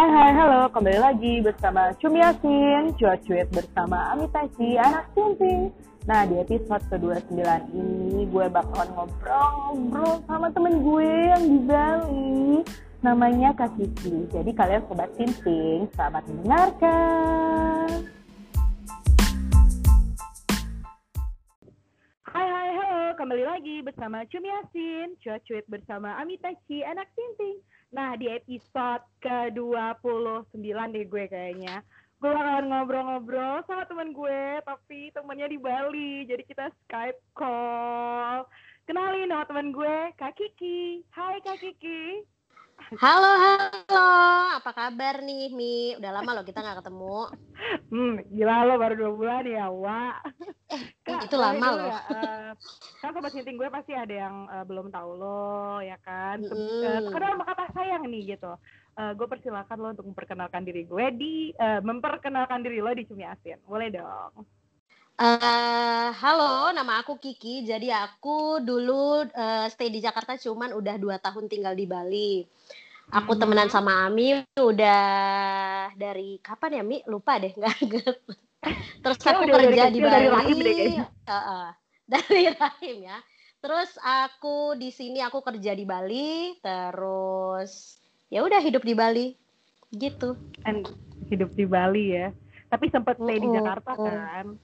Hai hai halo. Kembali lagi bersama Cumi Yasin Cuat-cuit bersama Amitachi anak Simping Nah di episode ke-29 ini gue bakalan ngobrol-ngobrol sama temen gue yang di Bali. Namanya Kak Kiki. Jadi kalian sobat Simping selamat mendengarkan. Hai hai halo. Kembali lagi bersama Cumi Yasin Cuat-cuit bersama Amitachi anak Simping Nah, di episode ke-29 deh gue kayaknya. Gue bakalan ngobrol-ngobrol sama temen gue, tapi temennya di Bali. Jadi kita Skype call. Kenalin sama temen gue, Kak Kiki. Hai Kak Kiki. Halo, halo. Apa kabar nih, Mi? Udah lama loh kita nggak ketemu. Hmm, gila lo baru dua bulan ya, Wak. Eh, itu lama loh. Ya, uh, kan sobat sinting gue pasti ada yang uh, belum tahu lo, ya kan? Mm. Uh, sama kata sayang nih gitu. Uh, gue persilakan lo untuk memperkenalkan diri gue di uh, memperkenalkan diri lo di Cumi Asin. Boleh dong. Uh, halo, nama aku Kiki. Jadi aku dulu uh, stay di Jakarta, cuman udah dua tahun tinggal di Bali. Aku Mhm. temenan sama Ami udah dari kapan ya Mi? Lupa deh, nggak inget. Terus aku udah kerja di kecil, dari Bali. rahim deh kayaknya. Heeh, dari rahim ya. Terus aku di sini aku kerja di Bali, terus ya udah hidup di Bali. Gitu. And hidup di Bali ya. Tapi sempat stay di Mm-mm. Jakarta kan.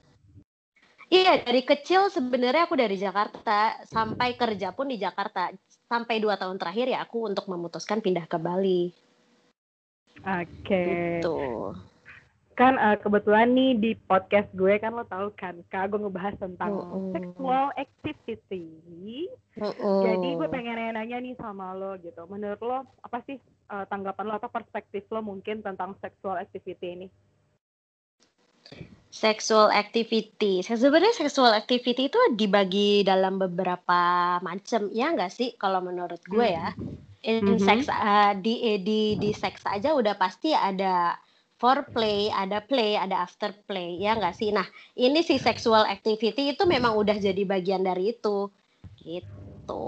Iya, dari kecil sebenarnya aku dari Jakarta, sampai kerja pun di Jakarta. Sampai dua tahun terakhir ya aku untuk memutuskan pindah ke Bali. Oke. Gitu. Kan uh, kebetulan nih di podcast gue kan lo tau kan, Kak, gue ngebahas tentang Mm-mm. sexual activity. Mm-mm. Jadi gue pengen nanya nih sama lo gitu. Menurut lo apa sih uh, tanggapan lo atau perspektif lo mungkin tentang sexual activity ini? Sexual activity. Sebenarnya sexual activity itu dibagi dalam beberapa macam, ya nggak sih? Kalau menurut gue ya, in Mhm. sex uh, di di di seks aja udah pasti ada foreplay, ada play, ada after play, ya nggak sih? Nah, ini si sexual activity itu memang udah jadi bagian dari itu, gitu.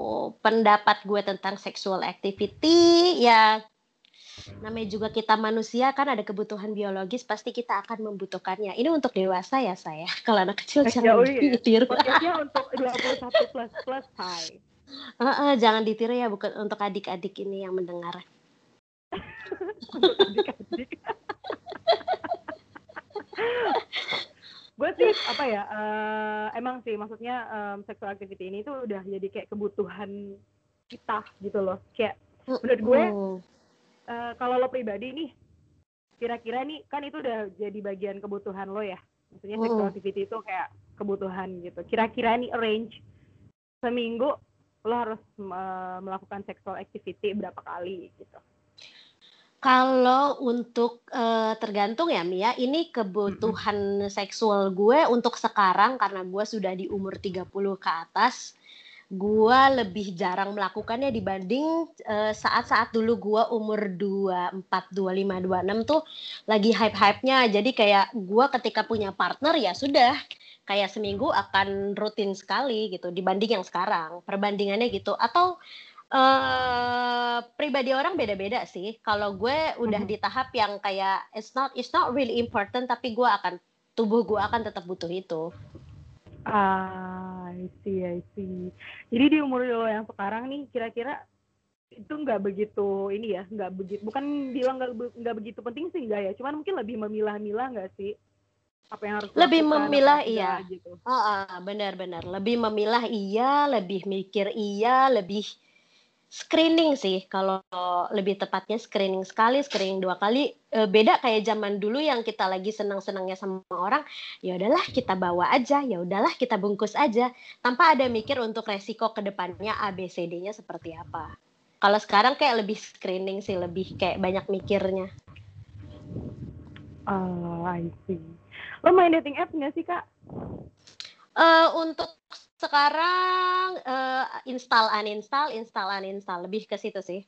Pendapat gue tentang sexual activity, ya namanya juga kita manusia kan ada kebutuhan biologis pasti kita akan membutuhkannya. Ini untuk dewasa ya saya. Kalau anak kecil Eh, jangan ya. ditiru. Podcastnya untuk 21 plus plus high. Heeh, jangan ditiru ya bukan untuk adik-adik ini yang mendengar. Adik-adik. gue sih apa ya eh, emang sih maksudnya em, sexual activity ini tuh udah jadi kayak kebutuhan kita gitu loh kayak Menurut gue, Mm. Eh, kalau lo pribadi nih, kira-kira nih kan itu udah jadi bagian kebutuhan lo ya. Maksudnya sexual Mm. activity itu kayak kebutuhan gitu. Kira-kira nih arrange seminggu lo harus eh, melakukan sexual activity berapa kali gitu. Kalau untuk eh, tergantung ya Mia, ini kebutuhan seksual gue untuk sekarang karena gue sudah di umur 30 ke atas, gue lebih jarang melakukannya dibanding eh, saat-saat dulu gue umur 24, 25, 26 tuh lagi hype-hype-nya. Jadi kayak gue ketika punya partner ya sudah kayak seminggu akan rutin sekali gitu dibanding yang sekarang. Perbandingannya gitu. Atau eh pribadi orang beda-beda sih. Kalau gue udah Mhm. di tahap yang kayak it's not it's not really important tapi gue akan tubuh gue akan tetap butuh itu. Ah, I see, I see. Jadi di umur lo yang sekarang nih, kira-kira itu nggak begitu ini ya, nggak begitu, bukan bilang nggak be- nggak begitu penting sih nggak ya, cuman mungkin lebih memilah-milah nggak sih apa yang harus Lebih memilah, iya. gitu. Oh, ah, benar-benar lebih memilah iya, lebih mikir iya, lebih screening sih kalau lebih tepatnya screening sekali, screening dua kali. Eh, beda kayak zaman dulu yang kita lagi senang-senangnya sama orang, ya udahlah kita bawa aja, ya udahlah kita bungkus aja tanpa ada mikir untuk resiko ke depannya A B C D-nya seperti apa. Kalau sekarang kayak lebih screening sih, lebih kayak banyak mikirnya. Oh, I see. Lo main dating apps nggak sih kak? Eh untuk sekarang eh, install uninstall, install uninstall lebih ke situ sih.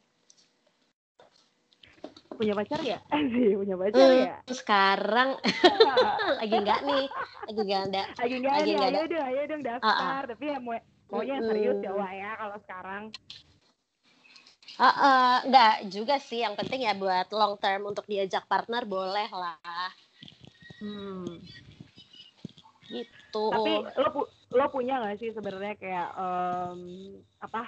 Punya pacar ya? sih punya pacar Hmm, ya? sekarang lagi enggak nih, lagi enggak ada. Lagi nggak Lagi ada, ayo dong, ayo dong daftar. Tapi ya mau maunya yang serius ya. Wak ya kalau sekarang. Uh, uh, enggak juga sih yang penting ya buat long term untuk diajak partner boleh lah Hmm. gitu Tapi lo lo punya nggak sih sebenarnya kayak em, apa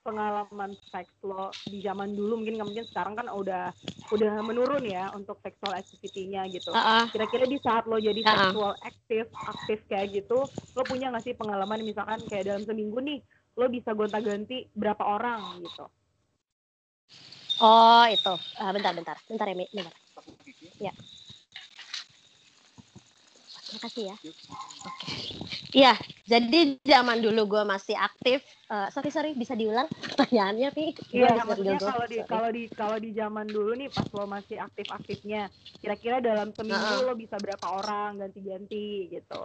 pengalaman seks lo di zaman dulu mungkin nggak mungkin sekarang kan udah udah menurun ya untuk sexual activity-nya gitu. Uh, uh. Kira-kira di saat lo jadi Uh-uh. sexual aktif aktif kayak gitu, lo punya nggak sih pengalaman misalkan kayak dalam seminggu nih lo bisa gonta-ganti berapa orang gitu? oh itu Ah, bentar bentar bentar ya bentar ya makasih ya oke iya jadi zaman dulu gue masih aktif Eh, sorry sorry bisa diulang pertanyaannya pi Iya, maksudnya kalau di kalau di kalau di zaman dulu nih pas lo masih aktif-aktifnya, kira-kira dalam seminggu Uh-uh. lo bisa berapa orang ganti-ganti gitu?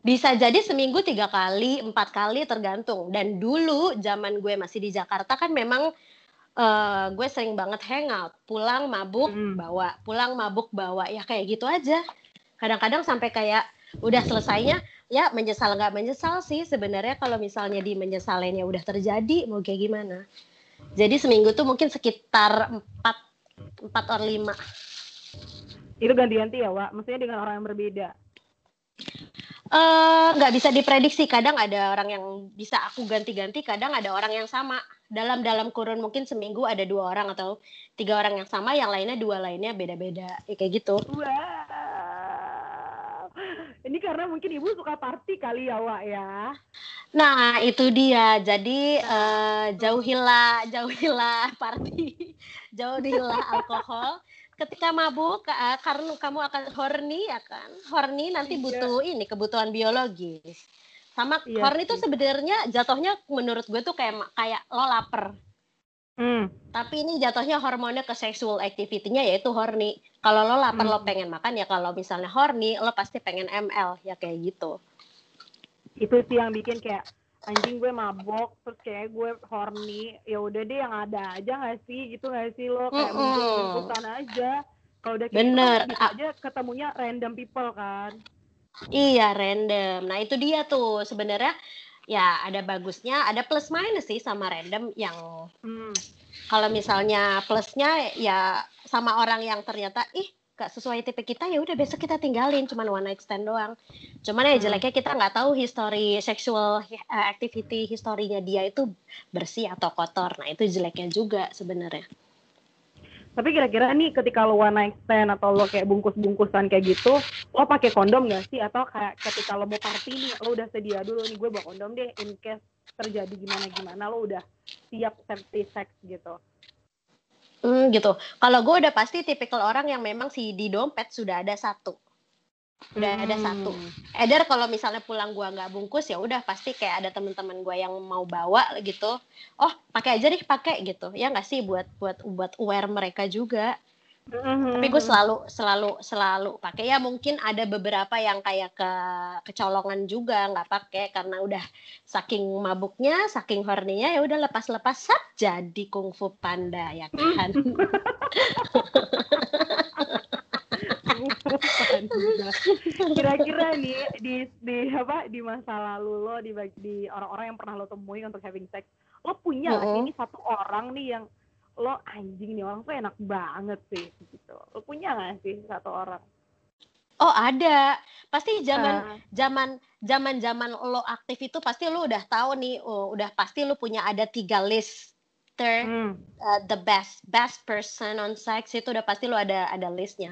Bisa jadi seminggu tiga kali, empat kali tergantung. Dan dulu zaman gue masih di Jakarta kan memang eh, gue sering banget hangout, pulang mabuk Mm. bawa, pulang mabuk bawa, ya kayak gitu aja. Kadang-kadang sampai kayak udah selesainya, ya menyesal nggak menyesal sih sebenarnya kalau misalnya di menyesalinnya udah terjadi mau kayak gimana. Jadi seminggu tuh mungkin sekitar empat empat or lima. Itu ganti-ganti ya, Wak? Maksudnya dengan orang yang berbeda. Eh, nggak bisa diprediksi. Kadang ada orang yang bisa aku ganti-ganti kadang ada orang yang sama. Dalam dalam kurun mungkin seminggu ada dua orang atau tiga orang yang sama yang lainnya dua lainnya beda-beda. Ya, kayak gitu. Wow. Ini karena mungkin ibu suka party kali ya, Wak ya. nah itu dia. Jadi eh, jauhilah jauhilah party. Jauhilah alkohol ketika mabuk eh, karena kamu akan horny ya kan horny nanti Iya. butuh ini kebutuhan biologis sama Iya horny itu sih. sebenarnya jatuhnya menurut gue tuh kayak kayak lo lapar Hmm. Tapi ini jatuhnya hormonnya ke sexual activity-nya yaitu horny. Kalau lo lapar lo Hmm. pengen makan ya kalau misalnya horny lo pasti pengen ML ya kayak gitu. Itu sih yang bikin kayak anjing gue mabok terus kayak gue horny ya udah deh yang ada aja nggak sih gitu nggak sih lo kayak Mm-mm. bungkus-bungkusan aja kalau udah kayak Bener. gitu aja ketemunya random people kan Iya random. Nah itu dia tuh sebenarnya ya ada bagusnya, ada plus minus sih sama random yang hmm. kalau misalnya plusnya ya sama orang yang ternyata ih gak sesuai tipe kita ya udah besok kita tinggalin cuman one night stand doang. Cuman ya Hmm. jeleknya kita nggak tahu history sexual eh, activity historinya dia itu bersih atau kotor. Nah itu jeleknya juga sebenarnya. tapi kira-kira nih ketika lo one night stand atau lo kayak bungkus-bungkusan kayak gitu lo pakai kondom gak sih atau kayak ketika lo mau party nih lo udah sedia dulu nih gue bawa kondom deh in case terjadi gimana-gimana lo udah siap safety sex gitu Hmm, gitu. Kalau gue udah pasti tipikal orang yang memang si di dompet sudah ada satu. Udah ada satu. Hmm. Either kalau misalnya pulang gua nggak bungkus ya udah pasti kayak ada teman-teman gua yang mau bawa gitu. Oh pakai aja deh pakai gitu. Ya nggak sih buat buat buat aware mereka juga. Tapi gue selalu selalu selalu pakai ya mungkin ada beberapa yang kayak ke kecolongan juga nggak pakai karena udah saking mabuknya saking horninya ya udah lepas-lepas sat jadi kungfu panda ya kan. kira-kira nih di di apa di masa lalu lo di di orang-orang yang pernah lo temui untuk having sex lo punya Mm-mm. ini satu orang nih yang lo anjing nih orang tuh enak banget sih gitu lo punya nggak sih satu orang Oh ada, pasti zaman Ah, zaman zaman zaman lo aktif itu pasti lo udah tahu nih, oh, udah pasti lo punya ada tiga list ter hmm. uh, the best best person on sex itu udah pasti lo ada ada listnya.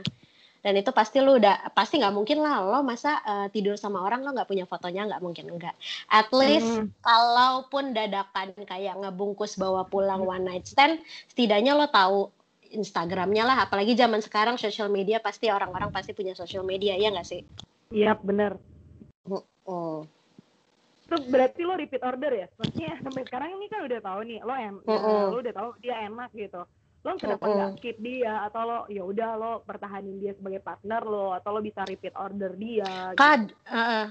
Dan itu pasti lo udah pasti nggak mungkin lah lo masa uh, tidur sama orang lo nggak punya fotonya nggak mungkin enggak. At least Hmm. kalaupun dadakan kayak ngebungkus bawa pulang one night stand, setidaknya lo tahu Instagramnya lah. Apalagi zaman sekarang social media pasti orang-orang pasti punya social media ya nggak sih? Iya bener. Oh. Itu berarti lo repeat order ya? Maksudnya sampai sekarang ini kan udah tahu nih, lo en Mm-mm. lo udah tahu dia enak gitu. Lo kenapa nggak keep dia atau lo ya udah lo pertahanin dia sebagai partner lo atau lo bisa repeat order dia? gitu. Kad, uh,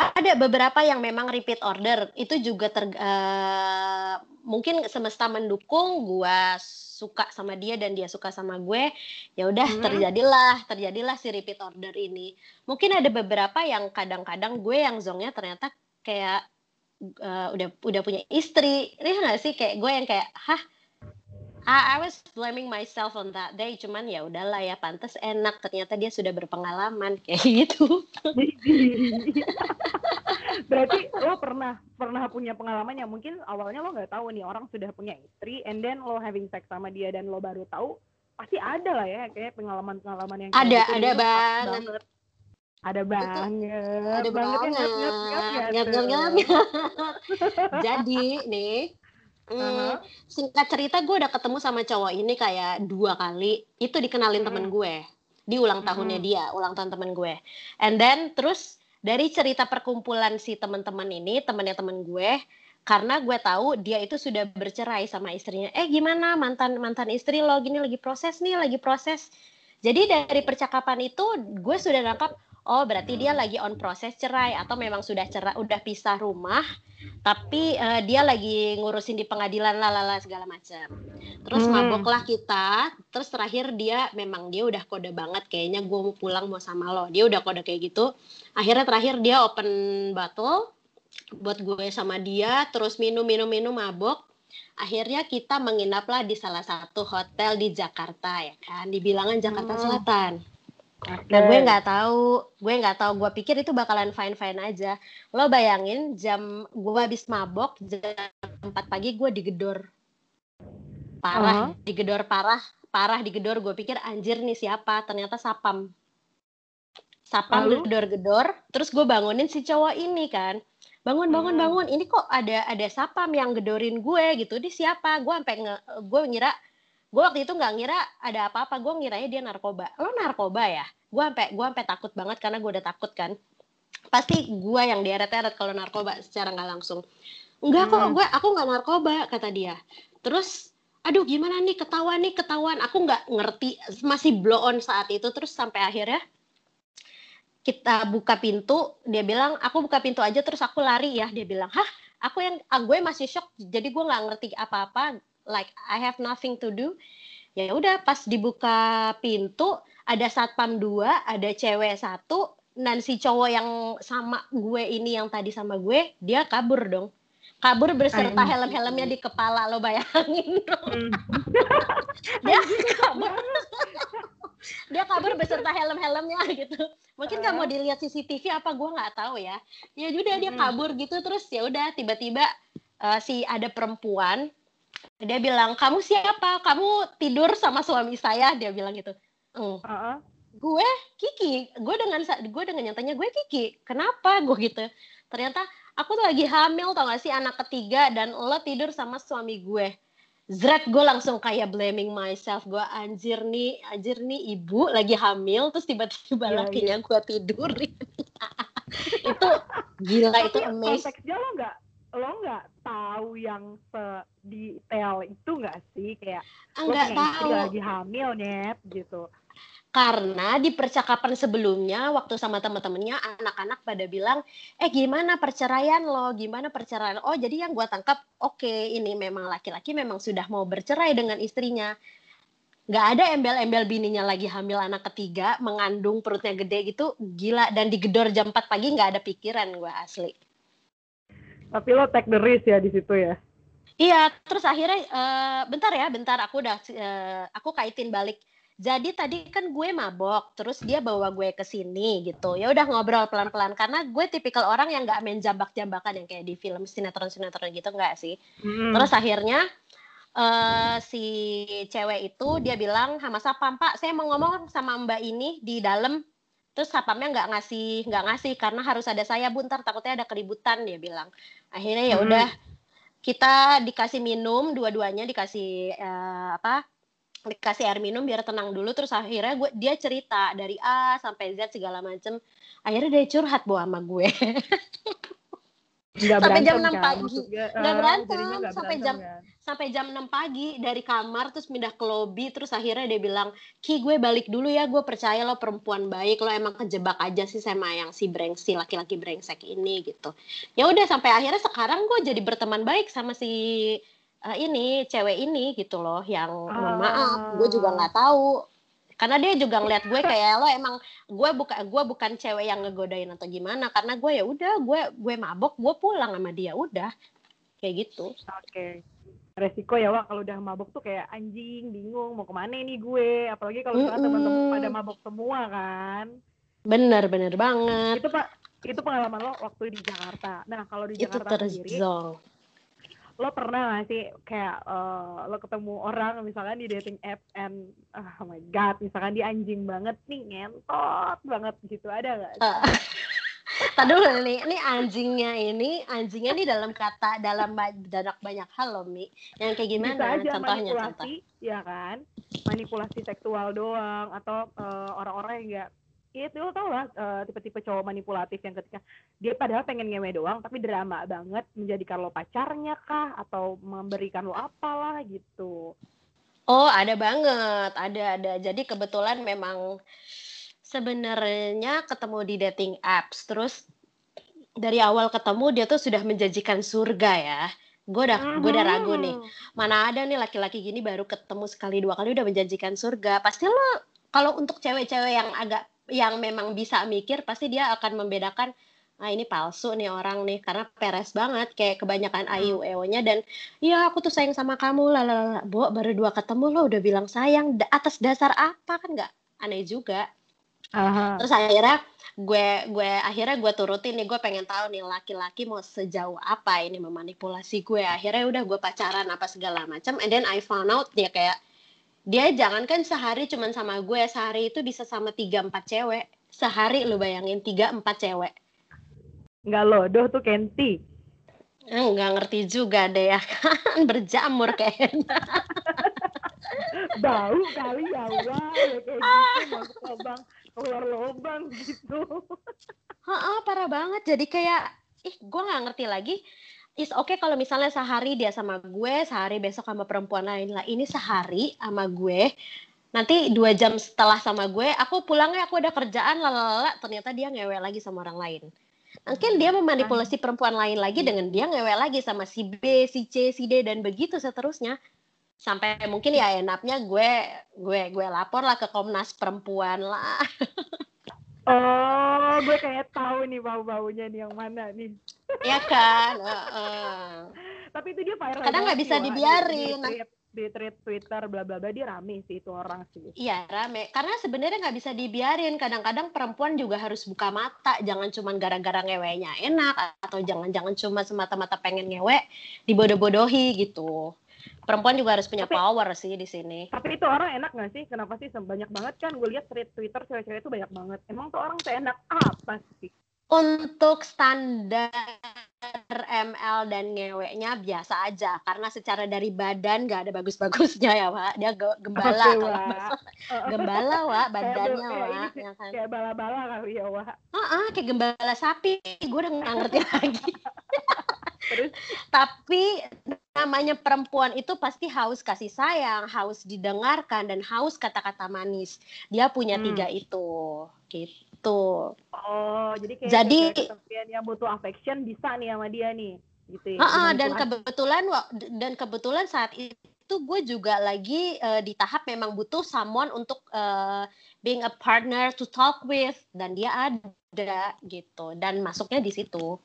ada beberapa yang memang repeat order. Itu juga ter, uh, mungkin semesta mendukung. Gua suka sama dia dan dia suka sama gue. Ya udah Hmm. terjadilah, terjadilah si repeat order ini. Mungkin ada beberapa yang kadang-kadang gue yang zongnya ternyata kayak uh, udah udah punya istri ini nggak sih kayak gue yang kayak hah I, I was blaming myself on that day cuman ya udahlah ya pantas enak ternyata dia sudah berpengalaman kayak gitu. Berarti lo pernah pernah punya pengalaman yang mungkin awalnya lo nggak tahu nih orang sudah punya istri and then lo having sex sama dia dan lo baru tahu pasti ada lah ya kayak pengalaman pengalaman yang ada gitu, ada banget. banget. Ada banget ada banget, banget. jadi nih uh-huh. Singkat cerita gue udah ketemu sama cowok ini kayak dua kali. Itu dikenalin hmm. temen gue di ulang tahunnya hmm. dia, ulang tahun temen gue. And then terus dari cerita perkumpulan si teman-teman ini, temennya temen gue, karena gue tahu dia itu sudah bercerai sama istrinya. Eh gimana mantan mantan istri lo gini lagi proses nih, lagi proses. Jadi dari percakapan itu gue sudah nangkap oh berarti dia lagi on proses cerai atau memang sudah cerai udah pisah rumah tapi uh, dia lagi ngurusin di pengadilan lalala segala macam terus hmm. maboklah kita terus terakhir dia memang dia udah kode banget kayaknya gue mau pulang mau sama lo dia udah kode kayak gitu akhirnya terakhir dia open bottle buat gue sama dia terus minum minum minum mabok akhirnya kita menginaplah di salah satu hotel di Jakarta ya kan di bilangan Jakarta hmm. Selatan. Nah gue nggak tahu, gue nggak tahu. Gue pikir itu bakalan fine fine aja. Lo bayangin jam gue habis mabok jam 4 pagi gue digedor, parah, uh -huh. digedor parah, parah digedor. Gue pikir anjir nih siapa? Ternyata sapam. Sapam gedor-gedor. Terus gue bangunin si cowok ini kan. Bangun, bangun, hmm. bangun. Ini kok ada ada sapam yang gedorin gue gitu. Ini siapa? Gue sampai nge, gue ngira gue waktu itu nggak ngira ada apa-apa gue ngiranya dia narkoba. Lo narkoba ya? Gue sampai gue sampai takut banget karena gue udah takut kan. Pasti gue yang dieret-eret kalau narkoba secara nggak langsung. Enggak kok hmm. gue aku nggak narkoba kata dia. Terus aduh gimana nih? Ketahuan nih ketahuan. Aku nggak ngerti masih blow on saat itu. Terus sampai akhirnya kita buka pintu dia bilang aku buka pintu aja. Terus aku lari ya dia bilang hah? Aku yang ah, gue masih shock jadi gue nggak ngerti apa-apa like I have nothing to do. Ya udah pas dibuka pintu ada satpam dua ada cewek satu dan si cowok yang sama gue ini yang tadi sama gue dia kabur dong. Kabur beserta helm-helmnya di kepala lo bayangin dong. Hmm. dia kabur. Dia kabur beserta helm-helmnya gitu. Mungkin nggak mau dilihat CCTV apa gue nggak tahu ya. Ya udah dia hmm. kabur gitu terus ya udah tiba-tiba uh, si ada perempuan dia bilang kamu siapa? Kamu tidur sama suami saya? Dia bilang gitu. Mm. uh -uh. gue Kiki. Gue dengan gue dengan nyatanya gue Kiki. Kenapa? Gue gitu. Ternyata aku tuh lagi hamil tau gak sih? Anak ketiga dan lo tidur sama suami gue. Zret gue langsung kayak blaming myself. Gue anjir nih anjir nih ibu lagi hamil. Terus tiba-tiba yeah, lakinya yeah. gue tidur. Itu gila itu amazing. konteksnya lo nggak lo nggak tahu yang sedetail itu nggak sih? Kayak nggak tahu. lagi hamil net gitu. Karena di percakapan sebelumnya waktu sama teman-temannya anak-anak pada bilang eh gimana perceraian lo? Gimana perceraian? Oh jadi yang gue tangkap oke okay, ini memang laki-laki memang sudah mau bercerai dengan istrinya. Nggak ada embel-embel bininya lagi hamil anak ketiga mengandung perutnya gede gitu gila. Dan digedor jam 4 pagi nggak ada pikiran gue asli tapi lo take the risk ya di situ ya. Iya, terus akhirnya uh, bentar ya, bentar aku udah uh, aku kaitin balik. Jadi tadi kan gue mabok, terus dia bawa gue ke sini gitu. Ya udah ngobrol pelan-pelan karena gue tipikal orang yang nggak main jambak-jambakan yang kayak di film sinetron-sinetron gitu nggak sih. Hmm. Terus akhirnya uh, si cewek itu dia bilang sama sapam pak saya mau ngomong sama mbak ini di dalam terus sapamnya nggak ngasih nggak ngasih karena harus ada saya bu ntar takutnya ada keributan dia bilang akhirnya ya hmm. udah hmm. kita dikasih minum dua-duanya dikasih uh, apa dikasih air minum biar tenang dulu terus akhirnya gue dia cerita dari A sampai Z segala macem akhirnya dia curhat bu sama gue Nggak sampai jam enam kan? pagi nggak berantem gak sampai jam kan? sampai jam enam pagi dari kamar terus pindah ke lobby terus akhirnya dia bilang ki gue balik dulu ya gue percaya lo perempuan baik lo emang kejebak aja sih sama yang si brengsi laki-laki brengsek ini gitu ya udah sampai akhirnya sekarang gue jadi berteman baik sama si uh, ini cewek ini gitu loh yang uh. maaf gue juga nggak tahu karena dia juga ngeliat gue kayak lo emang gue bukan gue bukan cewek yang ngegodain atau gimana karena gue ya udah gue gue mabok gue pulang sama dia udah. Kayak gitu. Oke. Okay. resiko ya wak kalau udah mabok tuh kayak anjing bingung mau ke mana nih gue? Apalagi kalau mm -hmm. teman-teman pada mabok semua kan? Bener bener banget. Itu pak itu pengalaman lo waktu di Jakarta. Nah kalau di Jakarta itu sendiri lo pernah gak sih kayak uh, lo ketemu orang misalkan di dating app and oh my god misalkan dia anjing banget nih ngentot banget gitu ada gak? Uh, Tadi nih, ini anjingnya ini anjingnya nih dalam kata dalam banyak banyak hal loh Mi. Yang kayak gimana? Bisa aja Contohnya manipulasi, contoh. ya kan? Manipulasi seksual doang atau uh, orang-orang yang gak itu lo tau lah uh, tipe-tipe cowok manipulatif yang ketika dia padahal pengen ngewe doang tapi drama banget menjadikan lo pacarnya kah atau memberikan lo apalah gitu. Oh ada banget ada ada. Jadi kebetulan memang sebenarnya ketemu di dating apps terus dari awal ketemu dia tuh sudah menjanjikan surga ya. Gue udah gue udah ragu nih mm-hmm. mana ada nih laki-laki gini baru ketemu sekali dua kali udah menjanjikan surga. Pasti lo kalau untuk cewek-cewek yang agak yang memang bisa mikir pasti dia akan membedakan ah ini palsu nih orang nih karena peres banget kayak kebanyakan ayu hmm. nya dan ya aku tuh sayang sama kamu lah lah bo baru dua ketemu lo udah bilang sayang atas dasar apa kan nggak aneh juga Aha. terus akhirnya gue gue akhirnya gue turutin nih gue pengen tahu nih laki-laki mau sejauh apa ini memanipulasi gue akhirnya udah gue pacaran apa segala macam and then I found out dia kayak dia jangan kan sehari cuman sama gue sehari itu bisa sama tiga empat cewek. Sehari lu bayangin tiga empat cewek. Nggak lodoh tuh Kenti. Eh, nggak ngerti juga deh ya kan? Berjamur kayaknya. Bau kali ya wah ya kayak gitu masuk lubang keluar lubang gitu. Heeh, parah banget. Jadi kayak ih gue nggak ngerti lagi is oke okay kalau misalnya sehari dia sama gue, sehari besok sama perempuan lain lah. Ini sehari sama gue, nanti dua jam setelah sama gue, aku pulangnya aku ada kerjaan, lalala, ternyata dia ngewe lagi sama orang lain. Mungkin dia memanipulasi perempuan lain lagi dengan dia ngewe lagi sama si B, si C, si D dan begitu seterusnya. Sampai mungkin ya enaknya gue gue gue lapor lah ke Komnas Perempuan lah. Oh, gue kayak tahu nih bau-baunya nih yang mana nih. Ya kan. Uh, uh. Tapi itu dia viral. Kadang nggak bisa dibiarin. Di, di, di tweet Twitter bla bla bla dia rame sih itu orang sih. Iya rame. Karena sebenarnya nggak bisa dibiarin. Kadang-kadang perempuan juga harus buka mata. Jangan cuma gara-gara ngewenya enak atau jangan-jangan cuma semata-mata pengen ngewe dibodoh-bodohi gitu perempuan juga harus punya tapi, power sih di sini. Tapi itu orang enak gak sih? Kenapa sih sebanyak banget kan? Gue lihat tweet Twitter cewek-cewek itu banyak banget. Emang tuh orang seenak apa sih? Untuk standar ML dan ngeweknya biasa aja karena secara dari badan gak ada bagus-bagusnya ya Pak. Dia gembala okay, Wak. gembala Wak badannya kayak, Wak. Ya kan? Kayak bala-bala kali ya Wak. Heeh, kayak gembala sapi. Gue udah gak ngerti lagi. Terus? Tapi namanya perempuan itu pasti haus kasih sayang, haus didengarkan dan haus kata-kata manis. Dia punya hmm. tiga itu, gitu. Oh, jadi kayak jadi yang butuh affection bisa nih sama dia nih, gitu. Ya, uh -uh, dan kebetulan dan kebetulan saat itu gue juga lagi uh, di tahap memang butuh someone untuk uh, being a partner to talk with dan dia ada gitu dan masuknya di situ.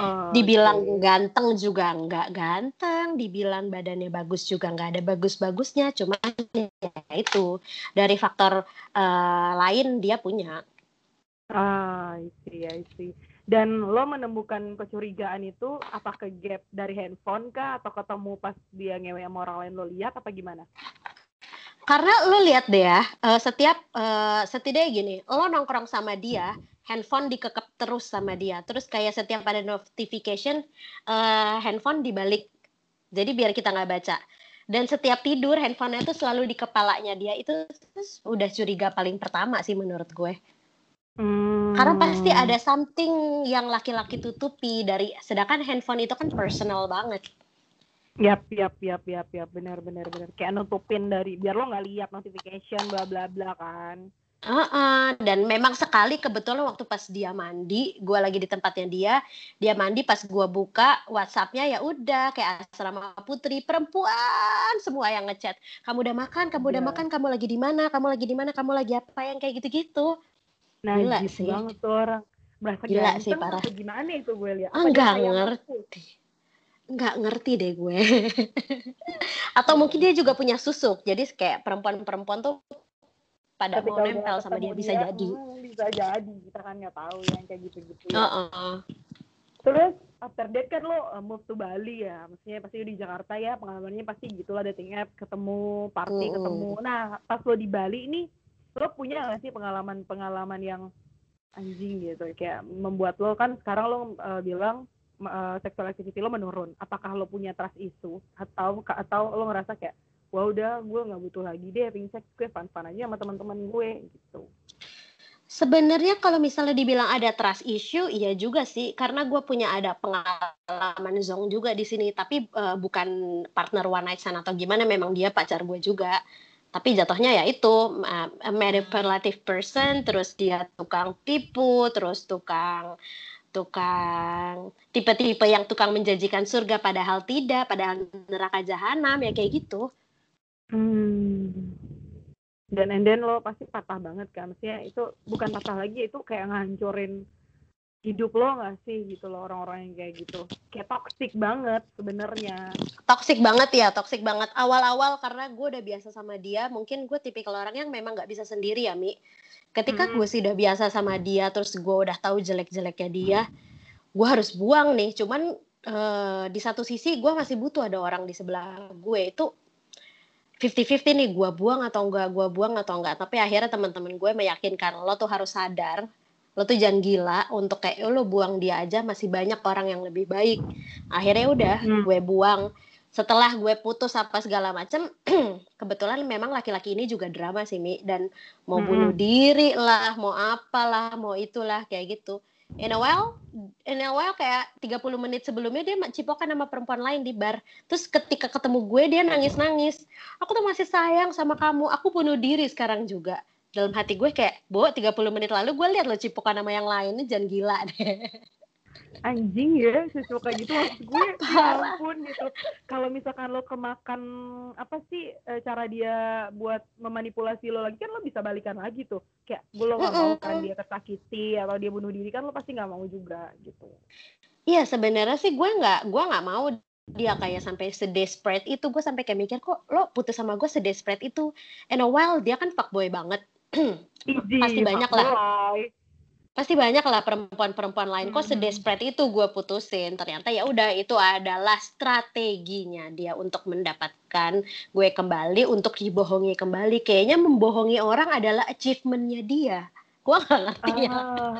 Oh, dibilang okay. ganteng juga nggak ganteng, dibilang badannya bagus juga nggak ada bagus-bagusnya, cuma ya itu dari faktor uh, lain dia punya. Ah, isi ya isi. Dan lo menemukan kecurigaan itu apa ke gap dari handphone kah atau ketemu pas dia ngewe sama orang lain lo lihat apa gimana? Karena lo lihat deh ya, uh, setiap uh, setidaknya gini, lo nongkrong sama dia, handphone dikekep terus sama dia. Terus kayak setiap ada notification, uh, handphone dibalik. Jadi biar kita nggak baca. Dan setiap tidur handphonenya itu selalu di kepalanya dia. Itu udah curiga paling pertama sih menurut gue. Hmm. Karena pasti ada something yang laki-laki tutupi dari sedangkan handphone itu kan personal banget. Yap, yap, yap, yap, yap, benar, benar, benar. Kayak nutupin dari biar lo nggak lihat notification, bla bla bla kan. Uh, uh, dan memang sekali kebetulan waktu pas dia mandi, gue lagi di tempatnya dia, dia mandi pas gue buka WhatsAppnya ya udah kayak asrama putri perempuan semua yang ngechat. Kamu udah makan, kamu udah yeah. makan, kamu lagi di mana, kamu lagi di mana, kamu lagi apa yang kayak gitu-gitu. Nah, Gila sih. banget tuh orang. Berasa Gila sih parah. Gimana itu gue lihat? Enggak ngerti. Enggak ngerti deh gue. Atau mungkin dia juga punya susuk. Jadi kayak perempuan-perempuan tuh pada Ketika mau nempel sama dia bisa dia, jadi hmm, bisa jadi kita kan nggak tahu yang kayak gitu-gitu ya. uh -uh. terus after that kan lo uh, move to Bali ya maksudnya pasti di Jakarta ya pengalamannya pasti gitulah dating app ketemu party uh. ketemu nah pas lo di Bali ini lo punya gak sih pengalaman-pengalaman yang anjing gitu kayak membuat lo kan sekarang lo uh, bilang uh, sexual activity lo menurun apakah lo punya trust issue atau atau lo ngerasa kayak wah udah gue nggak butuh lagi deh having sex gue fun fun aja sama teman-teman gue gitu Sebenarnya kalau misalnya dibilang ada trust issue, iya juga sih, karena gue punya ada pengalaman zong juga di sini, tapi uh, bukan partner one night stand atau gimana, memang dia pacar gue juga. Tapi jatuhnya ya itu uh, manipulative person, terus dia tukang tipu, terus tukang tukang tipe-tipe yang tukang menjanjikan surga padahal tidak, padahal neraka jahanam ya kayak gitu. Hmm. Dan and then lo pasti patah banget kan, maksudnya itu bukan patah lagi, itu kayak ngancurin hidup lo gak sih gitu loh orang-orang yang kayak gitu. Kayak toxic banget sebenarnya. Toxic banget ya, toxic banget. Awal-awal karena gue udah biasa sama dia, mungkin gue tipikal orang yang memang gak bisa sendiri ya, Mi. Ketika hmm. gue sih udah biasa sama dia, terus gue udah tahu jelek-jeleknya dia, gue harus buang nih. Cuman uh, di satu sisi gue masih butuh ada orang di sebelah gue. Itu 50-50 nih gue buang atau enggak gue buang atau enggak. Tapi akhirnya teman-teman gue meyakinkan lo tuh harus sadar lo tuh jangan gila untuk kayak lo buang dia aja masih banyak orang yang lebih baik. Akhirnya udah hmm. gue buang. Setelah gue putus apa segala macem kebetulan memang laki-laki ini juga drama sih mi. Dan mau hmm. bunuh diri lah mau apalah mau itulah kayak gitu in a while in a while kayak 30 menit sebelumnya dia cipokan sama perempuan lain di bar. Terus ketika ketemu gue dia nangis-nangis. Aku tuh masih sayang sama kamu. Aku bunuh diri sekarang juga. Dalam hati gue kayak bawa 30 menit lalu gue lihat lo cipokan sama yang lain ini jangan gila deh anjing ya sesuka gitu maksud gue. Ya ampun gitu. Kalau misalkan lo kemakan apa sih e, cara dia buat memanipulasi lo lagi kan lo bisa balikan lagi tuh. Kayak gue lo gak mau kan dia kesakiti atau dia bunuh diri kan lo pasti nggak mau juga gitu. Iya sebenarnya sih gue nggak gue nggak mau dia kayak sampai sedesperate itu. Gue sampai kayak mikir kok lo putus sama gue sedesperate itu? And a while dia kan fuckboy banget. Pasti banyak lah pasti banyak lah perempuan-perempuan lain. Kok sedesperate itu gue putusin? Ternyata ya udah itu adalah strateginya dia untuk mendapatkan gue kembali untuk dibohongi kembali. Kayaknya membohongi orang adalah achievementnya dia. Gue gak ngerti ya. Ah.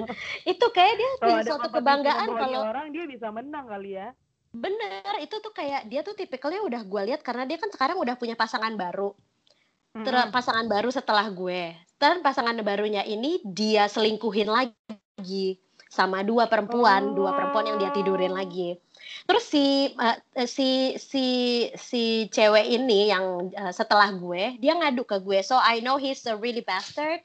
itu kayak dia punya suatu kebanggaan kalau orang dia bisa menang kali ya. Bener itu tuh kayak dia tuh tipikalnya udah gue lihat karena dia kan sekarang udah punya pasangan baru. Hmm. pasangan baru setelah gue dan pasangan barunya ini dia selingkuhin lagi sama dua perempuan, oh. dua perempuan yang dia tidurin lagi. Terus si uh, si si si cewek ini yang uh, setelah gue, dia ngadu ke gue. So I know he's a really bastard.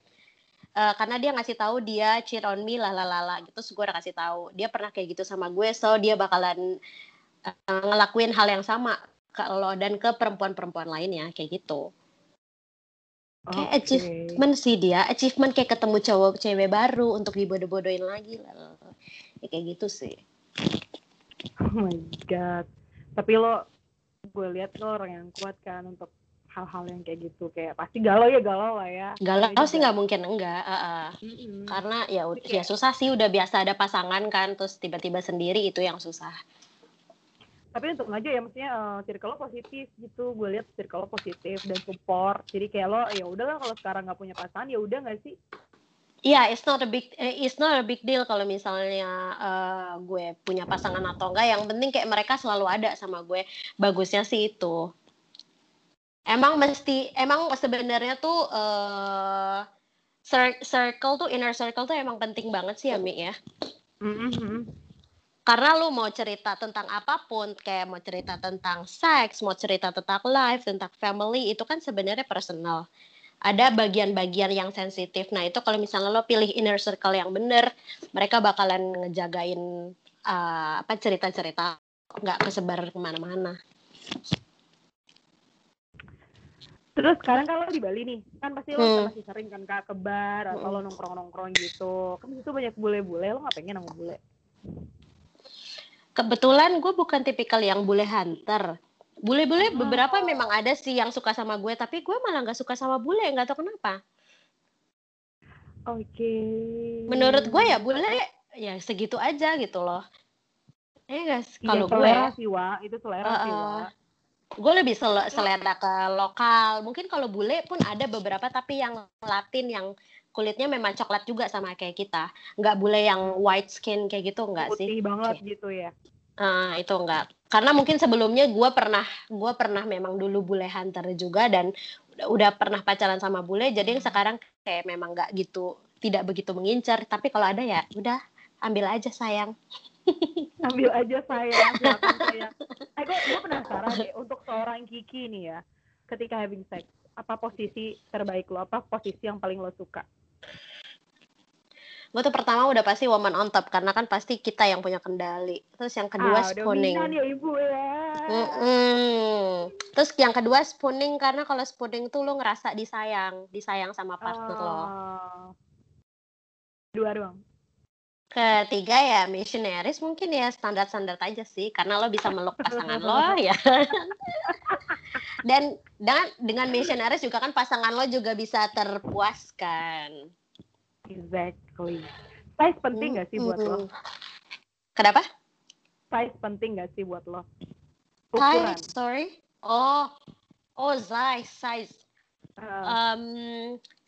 Uh, karena dia ngasih tahu dia cheat on me lah lah lah gitu, terus gue udah kasih tahu dia pernah kayak gitu sama gue, so dia bakalan uh, ngelakuin hal yang sama lo dan ke perempuan-perempuan lainnya kayak gitu. Kayak okay. achievement sih dia, achievement kayak ketemu cowok cewek baru untuk dibodoh-bodohin lagi lah. Ya, kayak gitu sih. Oh my god. Tapi lo gue lihat lo orang yang kuat kan untuk hal-hal yang kayak gitu kayak pasti galau ya galau lah ya galau sih nggak mungkin enggak uh, uh. Mm-hmm. karena ya ya susah sih udah biasa ada pasangan kan terus tiba-tiba sendiri itu yang susah tapi untuk aja ya maksudnya uh, circle lo positif gitu gue lihat circle lo positif dan support jadi kayak lo ya udahlah kalau sekarang nggak punya pasangan ya udah nggak sih Iya, yeah, it's not a big eh, it's not a big deal kalau misalnya uh, gue punya pasangan atau enggak. Yang penting kayak mereka selalu ada sama gue. Bagusnya sih itu. Emang mesti emang sebenarnya tuh uh, circle tuh inner circle tuh emang penting banget sih ya Mi ya. Mm -hmm karena lu mau cerita tentang apa pun kayak mau cerita tentang seks mau cerita tentang life tentang family itu kan sebenarnya personal ada bagian-bagian yang sensitif. Nah itu kalau misalnya lo pilih inner circle yang bener, mereka bakalan ngejagain uh, apa cerita-cerita nggak kesebar ke mana-mana. Terus sekarang kalau di Bali nih, kan pasti lo hmm. masih sering kan kak ke bar atau hmm. lo nongkrong-nongkrong gitu. Kan itu banyak bule-bule, lo nggak pengen sama bule? Kebetulan gue bukan tipikal yang bule hunter. Bule-bule oh. beberapa memang ada sih yang suka sama gue, tapi gue malah nggak suka sama bule, nggak tahu kenapa. Oke. Okay. Menurut gue ya bule ya segitu aja gitu loh. Eh guys, kalau gue sih, Wa. itu selera uh, sih, Wa gue lebih sel selera ke lokal mungkin kalau bule pun ada beberapa tapi yang Latin yang kulitnya memang coklat juga sama kayak kita. Nggak bule yang white skin kayak gitu nggak sih? Banget okay. gitu ya. Uh, itu enggak karena mungkin sebelumnya gue pernah gue pernah memang dulu bule hunter juga dan udah pernah pacaran sama bule jadi yang sekarang kayak memang nggak gitu tidak begitu mengincar. Tapi kalau ada ya udah ambil aja sayang. Ambil aja saya silakan saya eh gue, gue penasaran deh untuk seorang Kiki nih ya ketika having sex apa posisi terbaik lo? Apa posisi yang paling lo suka gue tuh pertama udah pasti woman on top karena kan pasti kita yang punya kendali. Terus yang kedua ah, spooning. ya ibu ya. Mm -mm. terus yang kedua spooning karena kalau spooning tuh lo ngerasa disayang disayang sama partner oh. lo dua doang Ketiga ya missionaries mungkin ya standar-standar aja sih karena lo bisa meluk pasangan lo ya. Dan dengan dengan missionaries juga kan pasangan lo juga bisa terpuaskan. Exactly. Size penting gak sih buat lo? Kenapa? Size penting gak sih buat lo? Ukuran. Size, sorry. Oh, oh size, size. Uh. Um,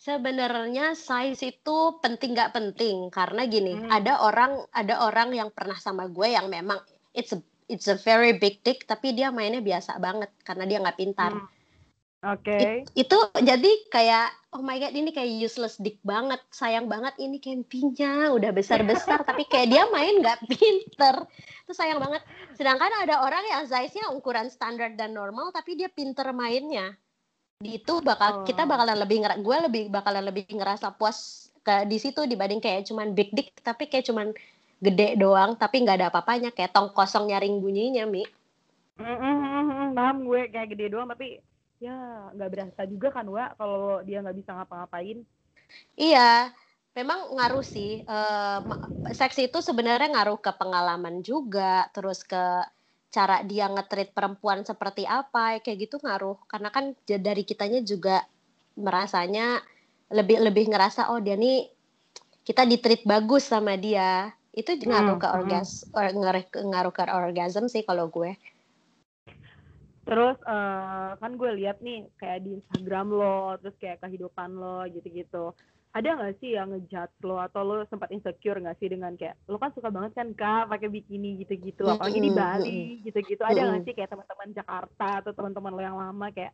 Sebenarnya size itu penting nggak penting karena gini, hmm. ada orang ada orang yang pernah sama gue yang memang it's a it's a very big dick tapi dia mainnya biasa banget karena dia nggak pintar. Hmm. Oke. Okay. It, itu jadi kayak oh my god ini kayak useless dick banget, sayang banget ini campingnya udah besar-besar tapi kayak dia main nggak pinter. Itu sayang banget. Sedangkan ada orang yang size-nya ukuran standar dan normal tapi dia pinter mainnya itu bakal oh. kita bakalan lebih gue lebih bakalan lebih ngerasa puas ke di situ dibanding kayak cuman big dick tapi kayak cuman gede doang tapi nggak ada apa-apanya. Kayak tong kosong nyaring bunyinya mi. Mm -hmm, paham gue kayak gede doang tapi ya nggak berasa juga kan wa kalau dia nggak bisa ngapa-ngapain. Iya memang ngaruh sih uh, seks itu sebenarnya ngaruh ke pengalaman juga terus ke cara dia ngetrit perempuan seperti apa kayak gitu ngaruh karena kan dari kitanya juga merasanya lebih lebih ngerasa oh dia nih kita ditreat bagus sama dia itu ngaruh hmm, ke hmm. orgas hmm. ngaruh, ngaruh ke orgasm sih kalau gue terus uh, kan gue lihat nih kayak di Instagram lo terus kayak kehidupan lo gitu-gitu ada nggak sih yang ngejat lo? Atau lo sempat insecure nggak sih dengan kayak lo kan suka banget kan kak pakai bikini gitu-gitu. Apalagi di Bali gitu-gitu. Ada nggak sih kayak teman-teman Jakarta atau teman-teman lo yang lama kayak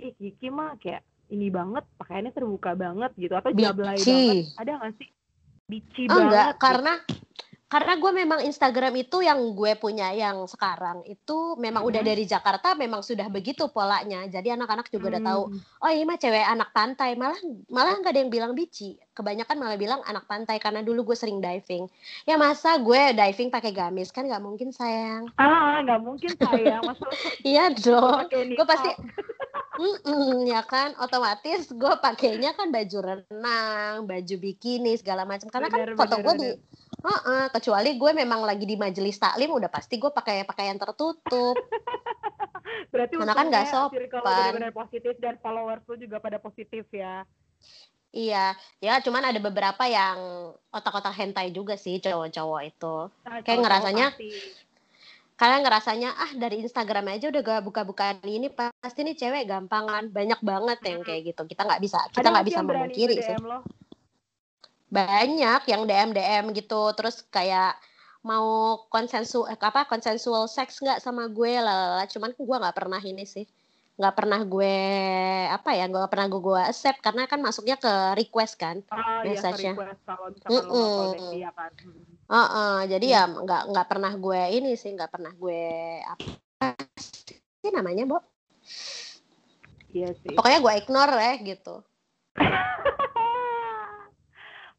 ih Kiki mah kayak ini banget pakaiannya terbuka banget gitu. Atau jablay banget. Ada nggak sih? Bici oh, banget enggak gitu. Karena gue memang Instagram itu yang gue punya yang sekarang itu memang hmm. udah dari Jakarta memang sudah begitu polanya. Jadi anak-anak juga hmm. udah tahu oh ini mah cewek anak pantai. Malah malah nggak ada yang bilang bici. Kebanyakan malah bilang anak pantai karena dulu gue sering diving. Ya masa gue diving pakai gamis? Kan nggak mungkin sayang. Ah nggak mungkin sayang. Iya dong. gue pasti Mm-mm, ya kan? Otomatis gue pakainya kan baju renang baju bikini segala macam. Karena bener, kan foto gue di Uh -uh, kecuali gue memang lagi di majelis taklim udah pasti gue pakai pakaian tertutup. Berarti karena kan nggak sopan. benar-benar positif dan followers lu juga pada positif ya. Iya, ya cuman ada beberapa yang otak-otak hentai juga sih cowok-cowok itu. Nah, Kayak ngerasanya kalian ngerasanya ah dari Instagram aja udah gak buka-bukaan ini pasti nih cewek gampangan banyak banget yang kayak gitu kita nggak bisa kita nggak bisa memungkiri sih. Lo? Banyak yang DM DM gitu. Terus kayak mau konsensu eh, apa konsensual seks nggak sama gue lah cuman gue nggak pernah ini sih. Nggak pernah gue apa ya nggak pernah gue, gue accept. Karena kan masuknya ke request kan oh, message-nya. iya, kalau mm -mm. dia kan. Uh -uh, jadi hmm. ya nggak nggak pernah gue ini sih nggak pernah gue apa sih namanya Bo iya sih. Pokoknya gue ignore ya gitu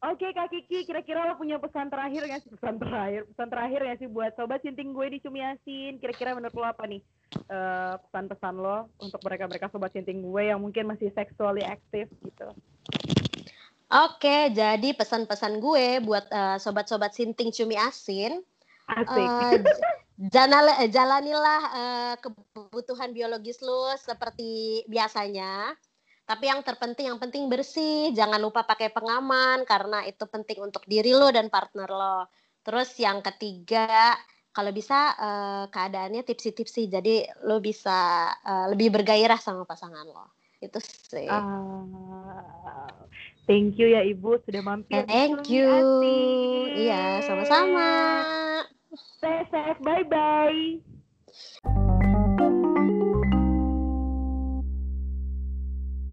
Oke Kak Kiki, kira-kira lo punya pesan terakhir nggak sih? Pesan terakhir, pesan terakhir nggak sih buat sobat sinting gue di Cumiasin? Kira-kira menurut lo apa nih uh, pesan-pesan lo untuk mereka-mereka sobat sinting gue yang mungkin masih seksually aktif gitu? Oke, jadi pesan-pesan gue buat uh, sobat-sobat sinting Cumi Asin. Asik. Uh, jalanilah uh, kebutuhan biologis lo seperti biasanya tapi yang terpenting, yang penting bersih. Jangan lupa pakai pengaman karena itu penting untuk diri lo dan partner lo. Terus yang ketiga, kalau bisa uh, keadaannya tipsi-tipsi, jadi lo bisa uh, lebih bergairah sama pasangan lo. Itu sih. Uh, thank you ya Ibu sudah mampir. Thank you. Iya, sama-sama. Stay safe. Bye-bye.